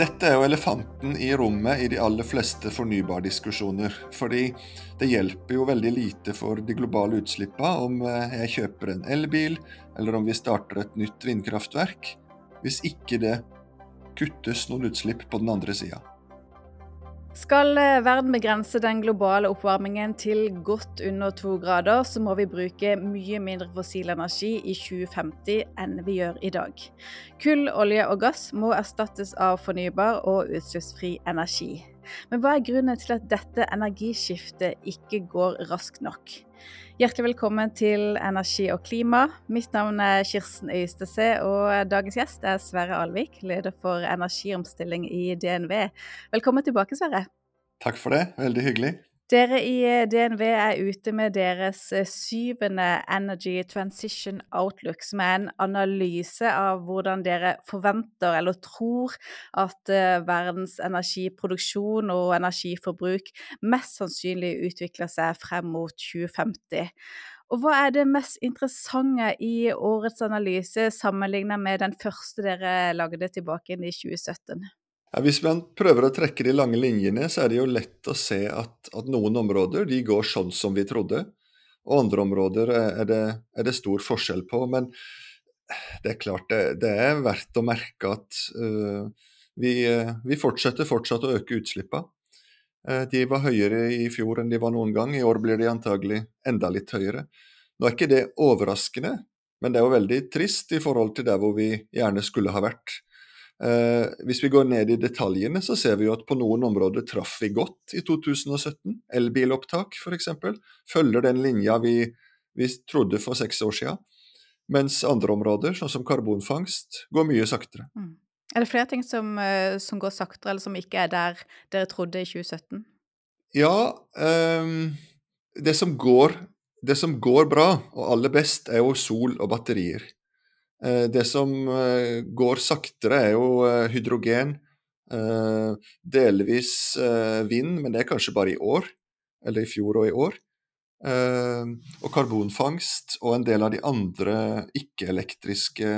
Dette er jo elefanten i rommet i de aller fleste fornybardiskusjoner. Fordi det hjelper jo veldig lite for de globale utslippene om eh, jeg kjøper en elbil, eller om vi starter et nytt vindkraftverk, hvis ikke det kuttes noen utslipp på den andre sida. Skal eh, verden begrense den globale oppvarmingen til godt under to grader, så må vi bruke mye mindre fossil energi i 2050 enn vi gjør i dag. Kull, olje og gass må erstattes av fornybar og utslippsfri energi. Men hva er grunnen til at dette energiskiftet ikke går raskt nok? Hjertelig velkommen til Energi og klima. Mitt navn er Kirsten Øystese, og dagens gjest er Sverre Alvik, leder for energiomstilling i DNV. Velkommen tilbake, Sverre. Takk for det, veldig hyggelig. Dere i eh, DNV er ute med deres eh, syvende Energy Transition Outlook, som er en analyse av hvordan dere forventer eller tror at eh, verdens energiproduksjon og energiforbruk mest sannsynlig utvikler seg frem mot 2050. Og hva er det mest interessante i årets analyse sammenlignet med den første dere lagde tilbake i 2017? Ja, hvis man prøver å trekke de lange linjene, så er det jo lett å se at, at noen områder de går sånn som vi trodde, og andre områder er det, er det stor forskjell på. Men det er klart det, det er verdt å merke at uh, vi, uh, vi, fortsetter fortsatt å øke utslippene. Uh, de var høyere i fjor enn de var noen gang, i år blir de antagelig enda litt høyere. Nå er ikke det overraskende, men det er jo veldig trist i forhold til der hvor vi gjerne skulle ha vært. Eh, hvis vi går ned i detaljene, så ser vi jo at på noen områder traff vi godt i 2017. Elbilopptak f.eks. følger den linja vi, vi, trodde for seks år siden. Mens andre områder, sånn som karbonfangst, går mye saktere. Mm. Er det flere ting som, eh, som, går saktere, eller som ikke er der dere trodde i 2017? Ja, eh, det, som går, det som går bra, og aller best, er jo sol og batterier. Eh, det som eh, går saktere, er jo eh, hydrogen. Delvis vind, men det er kanskje bare i år. Eller i fjor og i år. Og karbonfangst og en del av de andre ikke-elektriske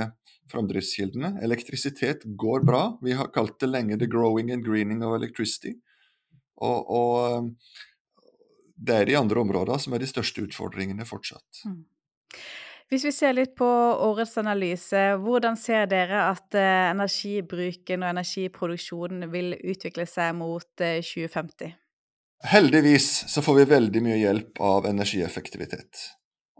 framdriftskildene. Elektrisitet går bra. Vi har kalt det lenge 'the growing and greening of electricity'. Og, og det er de andre områdene som er de største utfordringene fortsatt. Mm. Hvis vi ser litt på årets analyse, hvordan ser dere at eh, energibruken og energiproduksjonen vil utvikle seg mot 2050? Eh, Heldigvis så får vi veldig mye hjelp av energieffektivitet.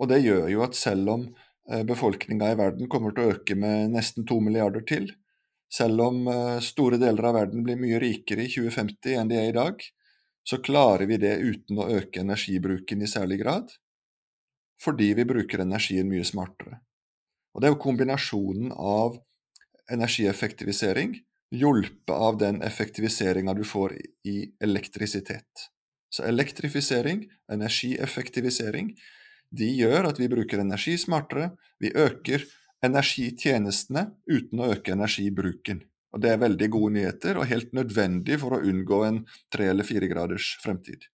Og det gjør jo at selv om eh, befolkninga i verden kommer til å øke med nesten to milliarder til, selv om store deler av verden blir mye rikere i 2050 enn de er i dag, så klarer vi det uten å øke energibruken i særlig grad fordi vi bruker energien mye smartere. Og Det er jo kombinasjonen av energieffektivisering hjulpet av den effektiviseringa du får i elektrisitet. Så elektrifisering, energieffektivisering, de gjør at vi bruker energi smartere, vi øker energitjenestene uten å øke energibruken. Og Det er veldig gode nyheter, og helt nødvendig for å unngå en tre- eller firegraders fremtid.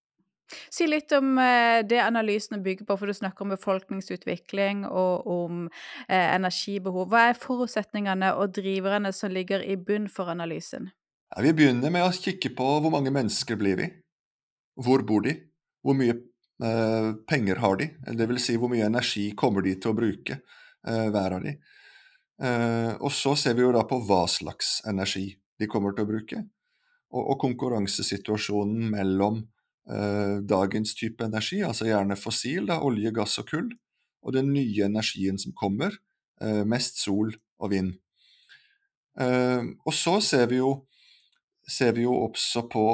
Si litt om eh, det analysene bygger på, for du snakker om befolkningsutvikling og om eh, energibehov. Hva er forutsetningene og driverne som ligger i bunn for analysen? Ja, vi begynner med å kikke på hvor mange mennesker blir vi. Hvor bor de? Hvor mye eh, penger har de? Vil si hvor mye energi kommer de til å bruke, eh, hver av de. Eh, og så ser vi jo da på hva slags energi de kommer til å bruke, og, og konkurransesituasjonen mellom dagens type energi, altså gjerne fossil, da, olje, gass og kull, og den nye energien som kommer, eh, mest sol og vind. Eh, og så ser vi jo, ser vi jo også på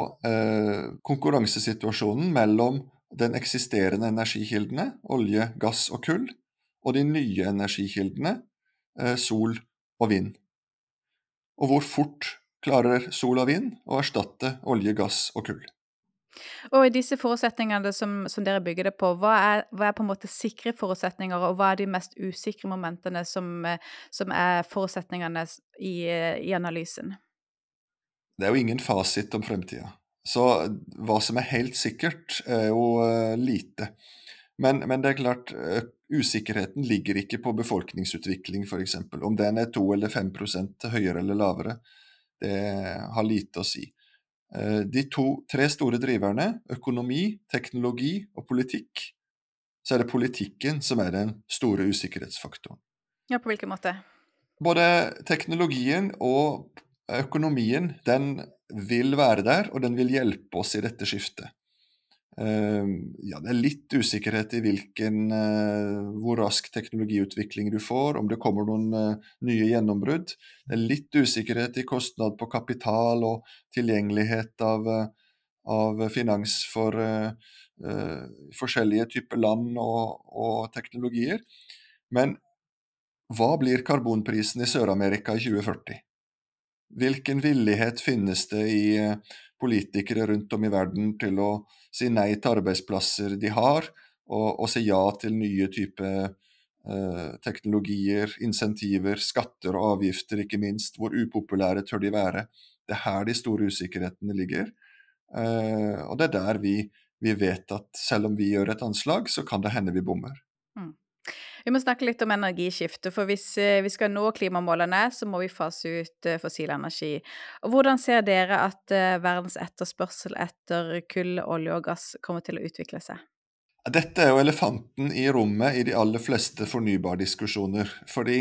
konkurransesituasjonen mellom den eksisterende energikildene, olje, gass og kull, og de nye energikildene, sol og vind. Og hvor fort klarer sol og vind å erstatte olje, gass og kull. Og i disse forutsetningene som, som dere bygger det på, hva er, hva er, på en måte sikre forutsetninger, og hva er de mest usikre momentene som, som er forutsetningene i, i, analysen? Det er jo ingen fasit om fremtida. Så hva som er helt sikkert, er jo uh, lite. Men, men, det er klart, usikkerheten ligger ikke på befolkningsutvikling, f.eks. Om den er 2 eller 5% høyere eller lavere. det har lite å si. Eh, de to, tre store driverne, økonomi, teknologi og politikk, så er det politikken som er den store usikkerhetsfaktoren. Ja, På hvilken måte? Både teknologien og økonomien den vil være der, og den vil hjelpe oss i dette skiftet. Ehm, ja, det er litt usikkerhet i hvilken, eh, hvor rask teknologiutvikling du får, om det kommer noen eh, nye gjennombrudd. Det er litt usikkerhet i kostnad på kapital og tilgjengelighet av, eh, av finans for uh, forskjellige typer land og, og, teknologier. Men hva blir karbonprisen i Sør-Amerika i 2040? Hvilken villighet finnes det i politikere rundt om i verden til å si nei til arbeidsplasser de har, og, og si ja til nye typer eh, teknologier, insentiver, skatter og avgifter, ikke minst. Hvor upopulære tør de være? Det er her de store usikkerhetene ligger. Eh, og det er der vi, vi, vet at selv om vi gjør et anslag, så kan det hende vi bommer. Vi må snakke litt om energiskifte, for hvis eh, vi skal nå klimamålene, så må vi fase ut eh, fossil energi. Og hvordan ser dere at eh, verdens etterspørsel etter kull, olje og gass kommer til å utvikle seg? Dette er jo elefanten i rommet i de aller fleste fornybardiskusjoner. Fordi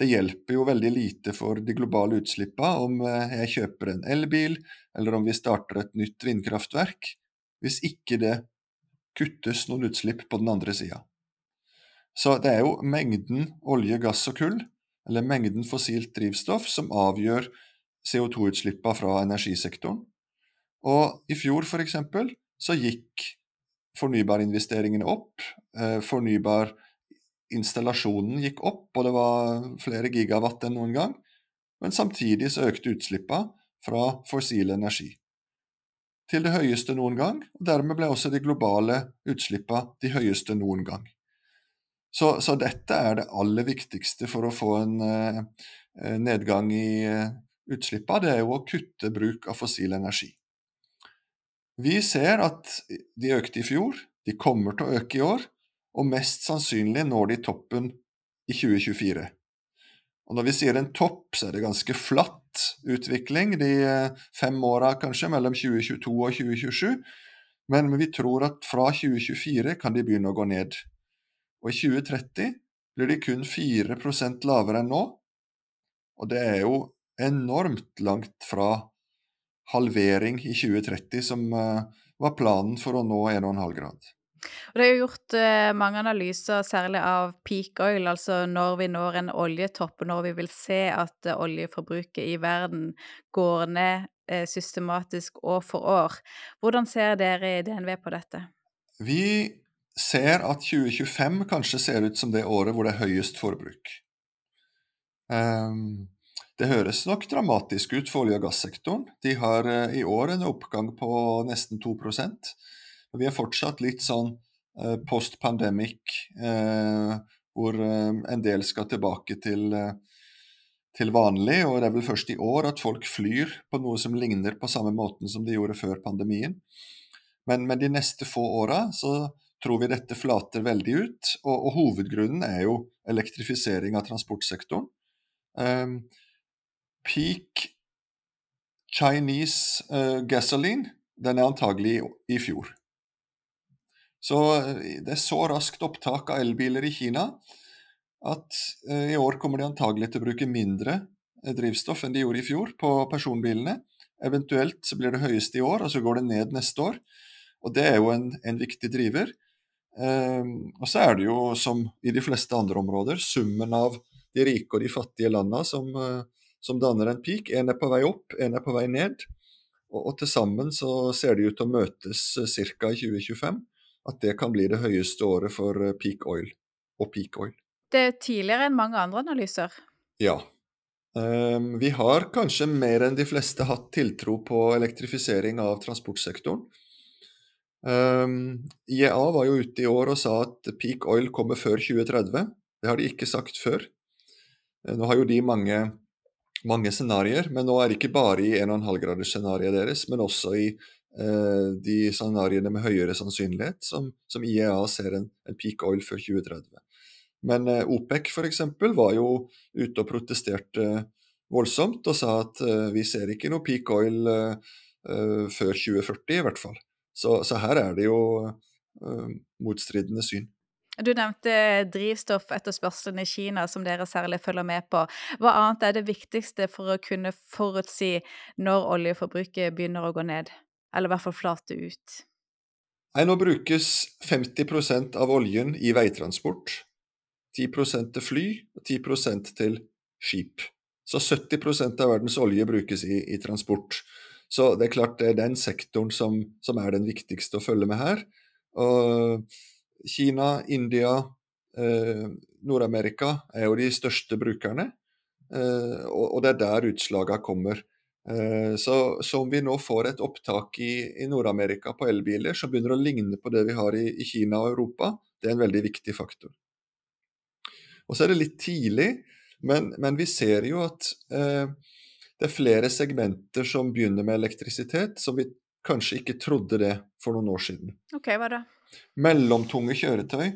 det hjelper jo veldig lite for de globale utslippene om jeg kjøper en elbil, eller om vi starter et nytt vindkraftverk, hvis ikke det kuttes noen utslipp på den andre sida. Så det er jo mengden olje, gass og kull, eller mengden fossilt drivstoff, som avgjør CO2-utslippene fra energisektoren. Og i fjor f.eks. så gikk fornybarinvesteringene opp. Eh, fornybarinstallasjonen gikk opp, og det var flere gigawatt enn noen gang. Men samtidig så økte utslippene fra fossil energi til det høyeste noen gang, og dermed ble også de globale utslippene de høyeste noen gang. Så, så, dette er det aller viktigste for å få en eh, nedgang i eh, utslippene, det er jo å kutte bruk av fossil energi. Vi ser at de økte i fjor, de kommer til å øke i år, og mest sannsynlig når de toppen i 2024. Og når vi sier en topp, så er det ganske flatt utvikling de eh, fem åra kanskje, mellom 2022 og 2027, men vi tror at fra 2024 kan de begynne å gå ned og i 2030 blir de kun 4% lavere enn nå. Og det er jo enormt langt fra halvering i 2030, som uh, var planen for å nå 1,5 grad. Og det er jo gjort uh, mange analyser, særlig av peak oil, altså når vi når en oljetopp, og når vi vil se at uh, oljeforbruket i verden går ned systematisk år for år. Hvordan ser dere i DNV på dette? Vi ser at 2025 kanskje ser ut som det året hvor det er høyest forbruk. Um, det høres nok dramatisk ut for olje- og gassektoren. De har uh, i år en oppgang på nesten 2 men vi er fortsatt litt sånn uh, post pandemic, uh, hvor en del skal tilbake til, til vanlig. Og det er vel først i år at folk flyr på noe som ligner på samme måten som de gjorde før pandemien. Men, men de neste få åra så tror vi dette flater veldig ut. Og, og hovedgrunnen er jo elektrifisering av transportsektoren. Um, peak Chinese uh, gasoline den er antagelig i, i fjor. Så uh, det er så raskt opptak av elbiler i Kina at uh, i år kommer de antagelig til å bruke mindre drivstoff enn de gjorde i fjor på personbilene. Eventuelt så blir det høyeste i år, og så går det ned neste år. Og det er jo en, en viktig driver. Ehm, og så er det jo, som i de fleste andre områder, summen av de rike og de fattige landene som, eh, som danner en peak. En er på vei opp, en er på vei ned. Og, og til sammen så ser de ut til å møtes eh, ca. i 2025. At det kan bli det høyeste året for eh, peak oil og peak oil. Det er tidligere enn mange andre analyser? Ja. Um, vi har kanskje mer enn de fleste hatt tiltro på elektrifisering av transportsektoren. Um, IEA var jo ute i år og sa at peak oil kommer før 2030. Det har de ikke sagt før. Eh, nå har jo de mange, mange scenarioer, men nå er det ikke bare i 1,5-gradersscenarioet deres, men også i uh, de scenarioene med høyere sannsynlighet, som, som IEA ser en, en, peak oil før 2030. Men uh, OPEC f.eks. var jo ute og protesterte voldsomt og sa at uh, vi ser ikke noe peak oil uh, uh, før 2040 i hvert fall. Så, så her er det jo motstridende syn. Du nevnte drivstoffetterspørselen i Kina, som dere særlig følger med på. Hva annet er det viktigste for å kunne forutsi når oljeforbruket begynner å gå ned, eller i hvert fall flate ut? Nei, nå brukes 50% av oljen i veitransport, 10 til fly og 10% til skip. Så 70% av verdens olje brukes i, i, transport. Så det er klart det er den sektoren som, som er den viktigste å følge med her. Og Kina, India, eh, Nord-Amerika er jo de største brukerne. Eh, og, og, det er der utslagene kommer. Eh, så, så, om vi nå får et opptak i, i Nord-Amerika på elbiler som begynner å ligne på det vi har i, i, Kina og Europa, det er en veldig viktig faktor. Og så er det litt tidlig, men, men vi ser jo at eh, det er flere segmenter som begynner med elektrisitet, som vi kanskje ikke trodde det for noen år siden. Ok, hva da? mellomtunge kjøretøy.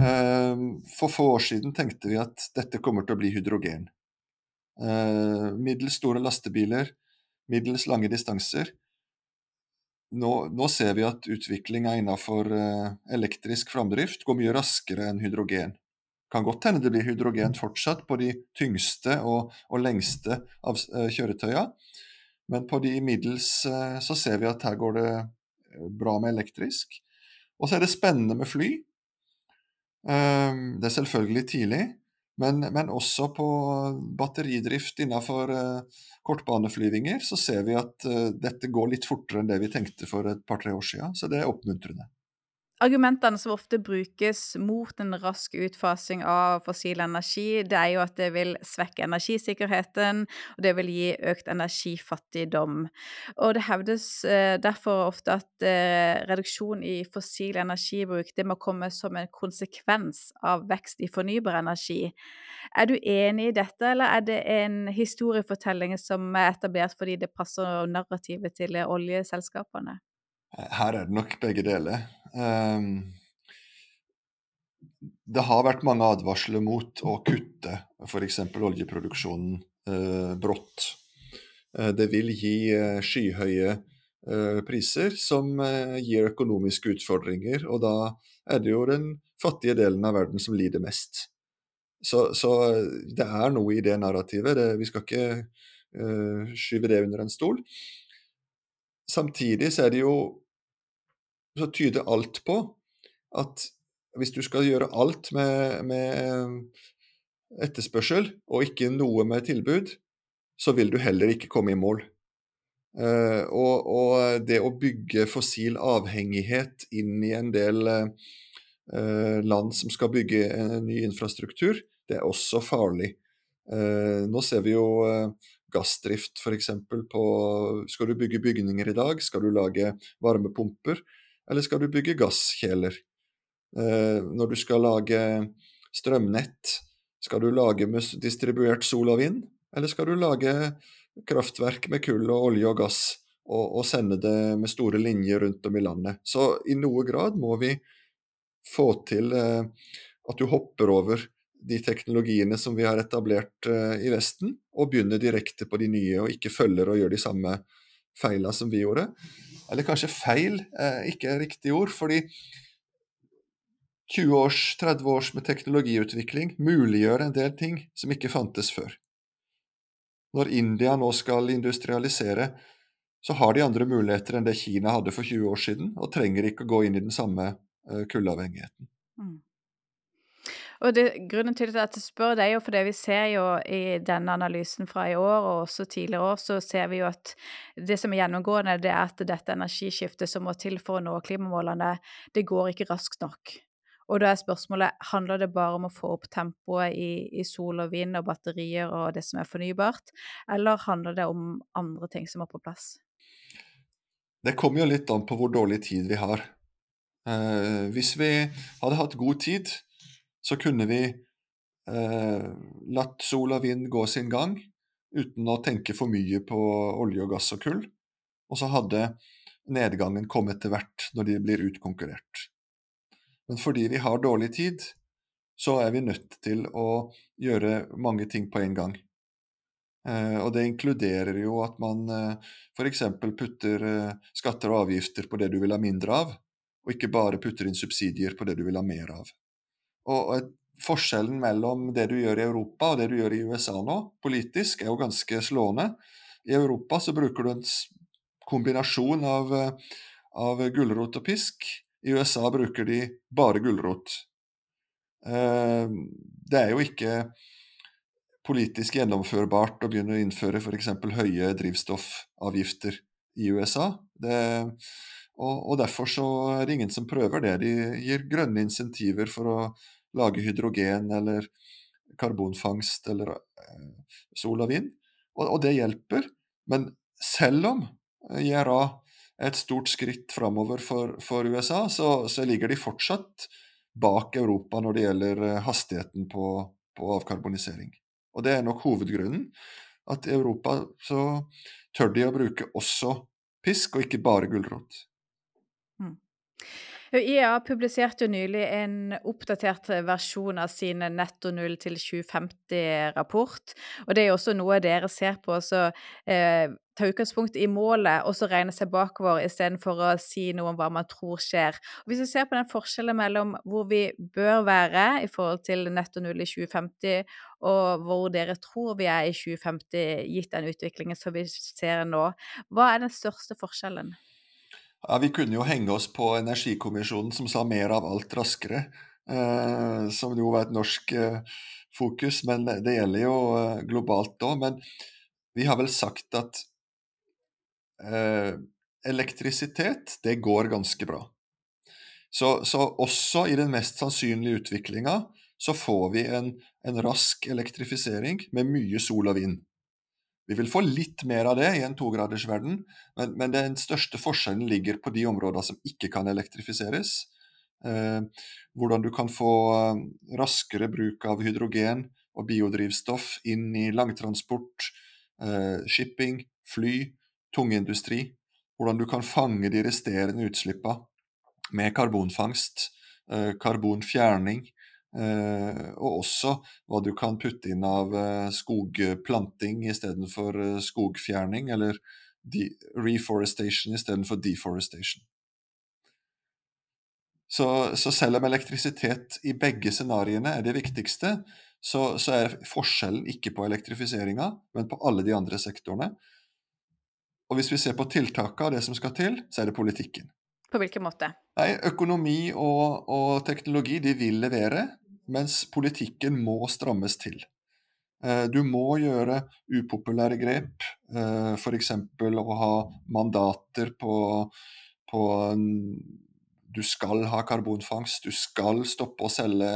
Ehm, for få år siden tenkte vi at dette kommer til å bli hydrogen. Ehm, middels store lastebiler, middels lange distanser. Nå, nå ser vi at utviklinga innenfor eh, elektrisk framdrift går mye raskere enn hydrogen. Kan godt hende det blir hydrogen fortsatt på de tyngste og, og lengste av eh, kjøretøya, men på de middels eh, så ser vi at her går det bra med elektrisk. Og så er det spennende med fly. Ehm, det er selvfølgelig tidlig, men, men også på batteridrift innenfor eh, kortbaneflyvinger så ser vi at eh, dette går litt fortere enn det vi tenkte for et par-tre år siden, så det er oppmuntrende. Argumentene som ofte brukes mot en rask utfasing av fossil energi, det er jo at det vil svekke energisikkerheten, og det vil gi økt energifattigdom. Og det hevdes eh, derfor ofte at eh, reduksjon i fossil energibruk det må komme som en konsekvens av vekst i fornybar energi. Er du enig i dette, eller er det en historiefortelling som er etablert fordi det passer narrativet til oljeselskapene? Her er det nok begge deler. Um, det har vært mange advarsler mot å kutte f.eks. oljeproduksjonen uh, brått. Uh, det vil gi uh, skyhøye priser som gir økonomiske utfordringer, og da er det jo den fattige delen av verden som lider mest. Så, så det er noe i det narrativet. Det, vi skal ikke skyve det under en stol. Samtidig så er det jo så tyder alt på at hvis du skal gjøre alt med, med etterspørsel, og ikke noe med tilbud, så vil du heller ikke komme i mål. Uh, og, og, det å bygge fossil avhengighet inn i en del uh, land som skal bygge en ny infrastruktur, det er også farlig. Uh, nå ser vi jo gassdrift f.eks. på Skal du bygge bygninger i dag, skal du lage varmepumper, eller skal du bygge gasskjeler? Eh, når du skal lage strømnett, skal du lage med distribuert sol og vind, eller skal du lage kraftverk med kull og olje og gass og, og sende det med store linjer rundt om i landet? Så i noe grad må vi få til eh, at du hopper over de teknologiene som vi har etablert uh, i Vesten, og begynner direkte på de nye, og ikke følger og gjør de samme feila som vi gjorde. Eller kanskje feil, eh, ikke er riktig ord. fordi 20 års, 30 års med teknologiutvikling muliggjør en del ting som ikke fantes før. Når India nå skal industrialisere, så har de andre muligheter enn det Kina hadde for 20 år siden, og trenger ikke å gå inn i den samme eh, kullavhengigheten. Mm. Og det, Grunnen til at jeg spør, er jo fordi vi ser jo i denne analysen fra i år, og også tidligere år, så ser vi jo at det som er gjennomgående, det er at dette energiskiftet som må til for å nå klimamålene, det går ikke raskt nok. Og da er spørsmålet handler det bare om å få opp tempoet i, i, sol og vind og batterier og det som er fornybart, eller handler det om andre ting som må på plass? Det kommer jo litt an på hvor dårlig tid vi har. Eh, hvis vi hadde hatt god tid, så kunne vi eh, latt sol og vind gå sin gang uten å tenke for mye på olje og gass og kull, og så hadde nedgangen kommet til hvert når de blir utkonkurrert. Men fordi vi har dårlig tid, så er vi nødt til å gjøre mange ting på en gang. Eh, og det inkluderer jo at man eh, f.eks. putter eh, skatter og avgifter på det du vil ha mindre av, og ikke bare putter inn subsidier på det du vil ha mer av. Og, og Forskjellen mellom det du gjør i Europa og det du gjør i USA nå, politisk, er jo ganske slående. I Europa så bruker du en kombinasjon av, av gulrot og pisk. I USA bruker de bare gulrot. Det er jo ikke politisk gjennomførbart å begynne å innføre f.eks. høye drivstoffavgifter i USA. Det, og, og, derfor så er det ingen som prøver det. De gir grønne insentiver for å lage hydrogen eller karbonfangst eller eh, sol og vind, og, og, det hjelper. Men selv om IRA er et stort skritt framover for, for USA, så, så, ligger de fortsatt bak Europa når det gjelder eh, hastigheten på, på avkarbonisering. Og det er nok hovedgrunnen. At i Europa så tør de å bruke også pisk, og ikke bare gulrot. Mm. IEA publiserte jo nylig en oppdatert versjon av sin netto null til 2050-rapport. Og det er jo også noe dere ser på. Så eh, ta utgangspunkt i målet, og så regne seg bakover istedenfor å si noe om hva man tror skjer. Og hvis vi ser på den forskjellen mellom hvor vi bør være i forhold til netto null i 2050, og hvor dere tror vi er i 2050, gitt den utviklingen som vi ser nå, hva er den største forskjellen? Ja, Vi kunne jo henge oss på Energikommisjonen som sa 'mer av alt raskere', eh, som jo var et norsk eh, fokus, men det gjelder jo eh, globalt òg. Men vi har vel sagt at eh, elektrisitet, det går ganske bra. Så, så, også i den mest sannsynlige utviklinga så får vi en, en rask elektrifisering med mye sol og vind. Vi vil få litt mer av det i en togradersverden, men, men den største forskjellen ligger på de områdene som ikke kan elektrifiseres. Eh, hvordan du kan få eh, raskere bruk av hydrogen og biodrivstoff inn i langtransport, eh, shipping, fly, tungindustri. Hvordan du kan fange de resterende utslippene med karbonfangst, eh, karbonfjerning, og også hva du kan putte inn av eh, skogplanting istedenfor eh, skogfjerning, eller reforestation istedenfor deforestation. Så, så, selv om elektrisitet i begge scenarioene er det viktigste, så, så er forskjellen ikke på elektrifiseringa, men på alle de andre sektorene. Og hvis vi ser på tiltakene og det som skal til, så er det politikken. På hvilken måte? Nei, Økonomi og, og teknologi de vil levere, mens politikken må strammes til. Eh, du må gjøre upopulære grep, eh, f.eks. å ha mandater på, på Du skal ha karbonfangst, du skal stoppe å selge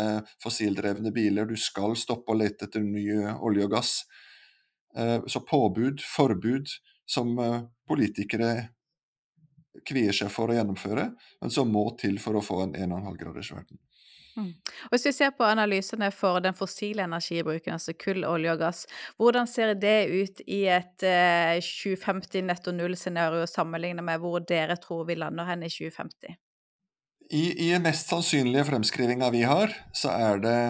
fossildrevne biler, du skal stoppe å lete etter ny olje og gass. Eh, så påbud, forbud, som politikere kvier seg for å gjennomføre, men som må til for å få en 1,5-gradersverden. Mm. Og Hvis vi ser på analysene for den fossile energibruken, altså kull, olje og gass, hvordan ser det ut i et eh, 2050 netto null-scenario sammenlignet med hvor dere tror vi lander hen i 2050? I, i den mest sannsynlige fremskrivinga vi har, så er det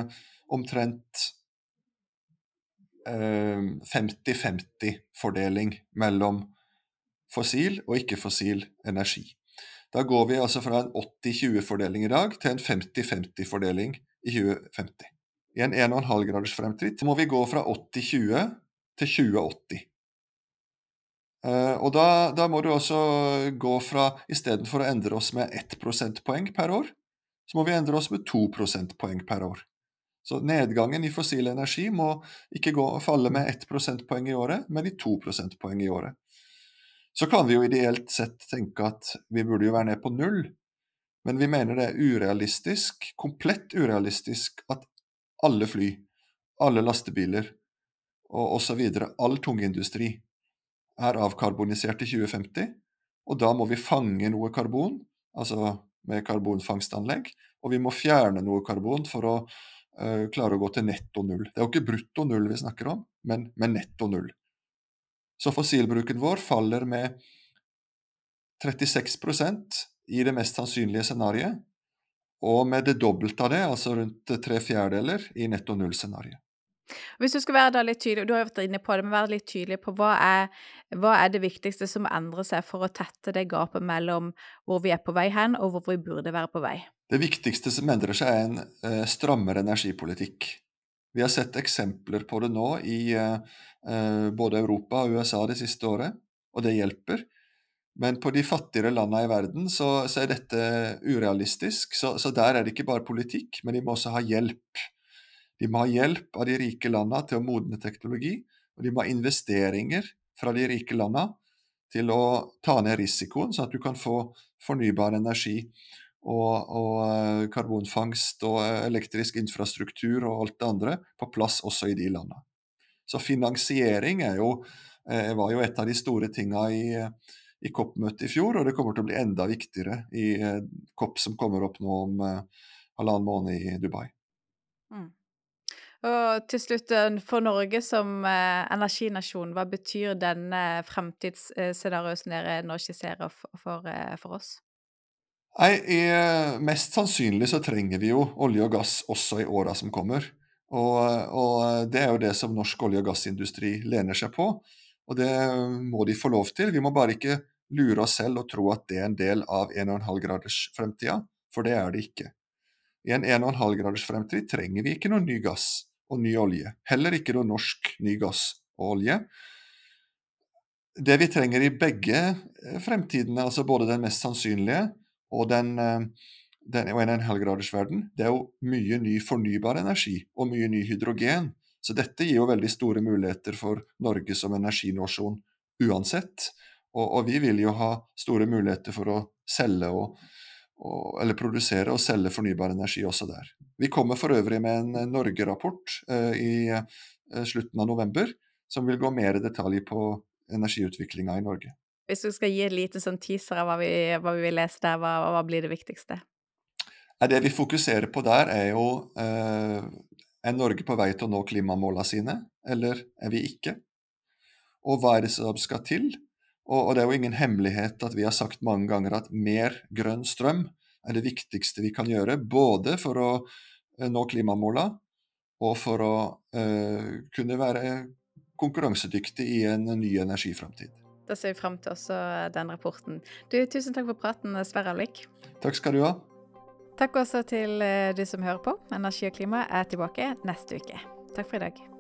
omtrent 50-50-fordeling eh, mellom fossil og ikke-fossil energi. Da går vi altså fra en 80-20-fordeling i dag til en 50-50-fordeling i 2050. I en 1,5 graders fremtritt må vi gå fra 80-20 til 2080. Uh, eh, og da, da, må du også gå fra Istedenfor å endre oss med 1 prosentpoeng per år, så må vi endre oss med 2 prosentpoeng per år. Så nedgangen i fossil energi må ikke gå, falle med 1 prosentpoeng i året, men i 2 prosentpoeng i året. Så kan vi jo ideelt sett tenke at vi burde jo være ned på null, men vi mener det er urealistisk, komplett urealistisk, at alle fly, alle lastebiler og osv., all tungindustri, er avkarbonisert i 2050. Og da må vi fange noe karbon, altså med karbonfangstanlegg, og vi må fjerne noe karbon for å uh, klare å gå til netto null. Det er jo ikke brutto null vi snakker om, men, men netto null. Så fossilbruken vår faller med 36% i det mest sannsynlige scenarioet, og med det dobbelte av det, altså rundt tre fjerdedeler, i netto null-scenarioet. Hvis du skal være litt tydelig, du har jo vært inne på det, men være litt tydelig på hva er, hva er det viktigste som endrer seg for å tette det gapet mellom hvor vi er på vei hen, og hvor vi burde være på vei? Det viktigste som endrer seg, er en eh, strammere energipolitikk. Vi har sett eksempler på det nå i eh, eh både Europa og USA det siste året, og det hjelper. Men på de fattigere landene i verden så, så er dette urealistisk. Så, så, der er det ikke bare politikk, men de må også ha hjelp. De må ha hjelp av de rike landene til å modne teknologi, og de må ha investeringer fra de rike landene til å ta ned risikoen, sånn at du kan få fornybar energi og, og eh, karbonfangst og eh, elektrisk infrastruktur og alt det andre på plass også i de landene. Så finansiering jo, eh, var jo et av de store tinga i, i COP-møtet i fjor, og det kommer til å bli enda viktigere i COP som kommer opp nå om halvannen måned i Dubai. Mm. Og til slutt, for Norge som energinasjon, hva betyr denne fremtidsscenarioet som dere nå skisserer for, for, for, oss? Nei, Mest sannsynlig så trenger vi jo olje og gass også i åra som kommer. Og, og, det er jo det som norsk olje- og gassindustri lener seg på. Og det må de få lov til. Vi må bare ikke lure oss selv og tro at det er en del av 1,5-gradersfremtida, for det er det ikke. I en 1,5-graders fremtid trenger vi ikke noe ny gass og ny olje. Heller ikke noe norsk ny gass og olje. Det vi trenger i begge eh, fremtidene, altså både den mest sannsynlige og den, eh, den og en, en halvgradersverden, det er jo mye ny fornybar energi og mye ny hydrogen. Så dette gir jo veldig store muligheter for Norge som energinasjon uansett. Og, og vi vil jo ha store muligheter for å selge og, og, eller produsere og selge fornybar energi også der. Vi kommer for øvrig med en eh, Norge-rapport eh, i eh, slutten av november, som vil gå mer i detalj på energiutviklinga i Norge. Hvis du skal gi et lite sånn teaser av hva vi, hva vi vil lese der, hva, hva, blir det viktigste? Det vi fokuserer på der, er jo eh, Er Norge på vei til å nå klimamåla sine, eller er vi ikke? Og hva er det som skal til og, og, det er jo ingen hemmelighet at vi har sagt mange ganger at mer grønn strøm er det viktigste vi kan gjøre, både for å eh, nå klimamåla og for å uh, kunne være konkurransedyktig i en ny energiframtid. Da ser vi fram til også den rapporten. Du, tusen takk for praten, Sverre Alvik. Takk skal du ha. Takk også til eh, du som hører på. Energi og klima er tilbake neste uke. Takk for i dag.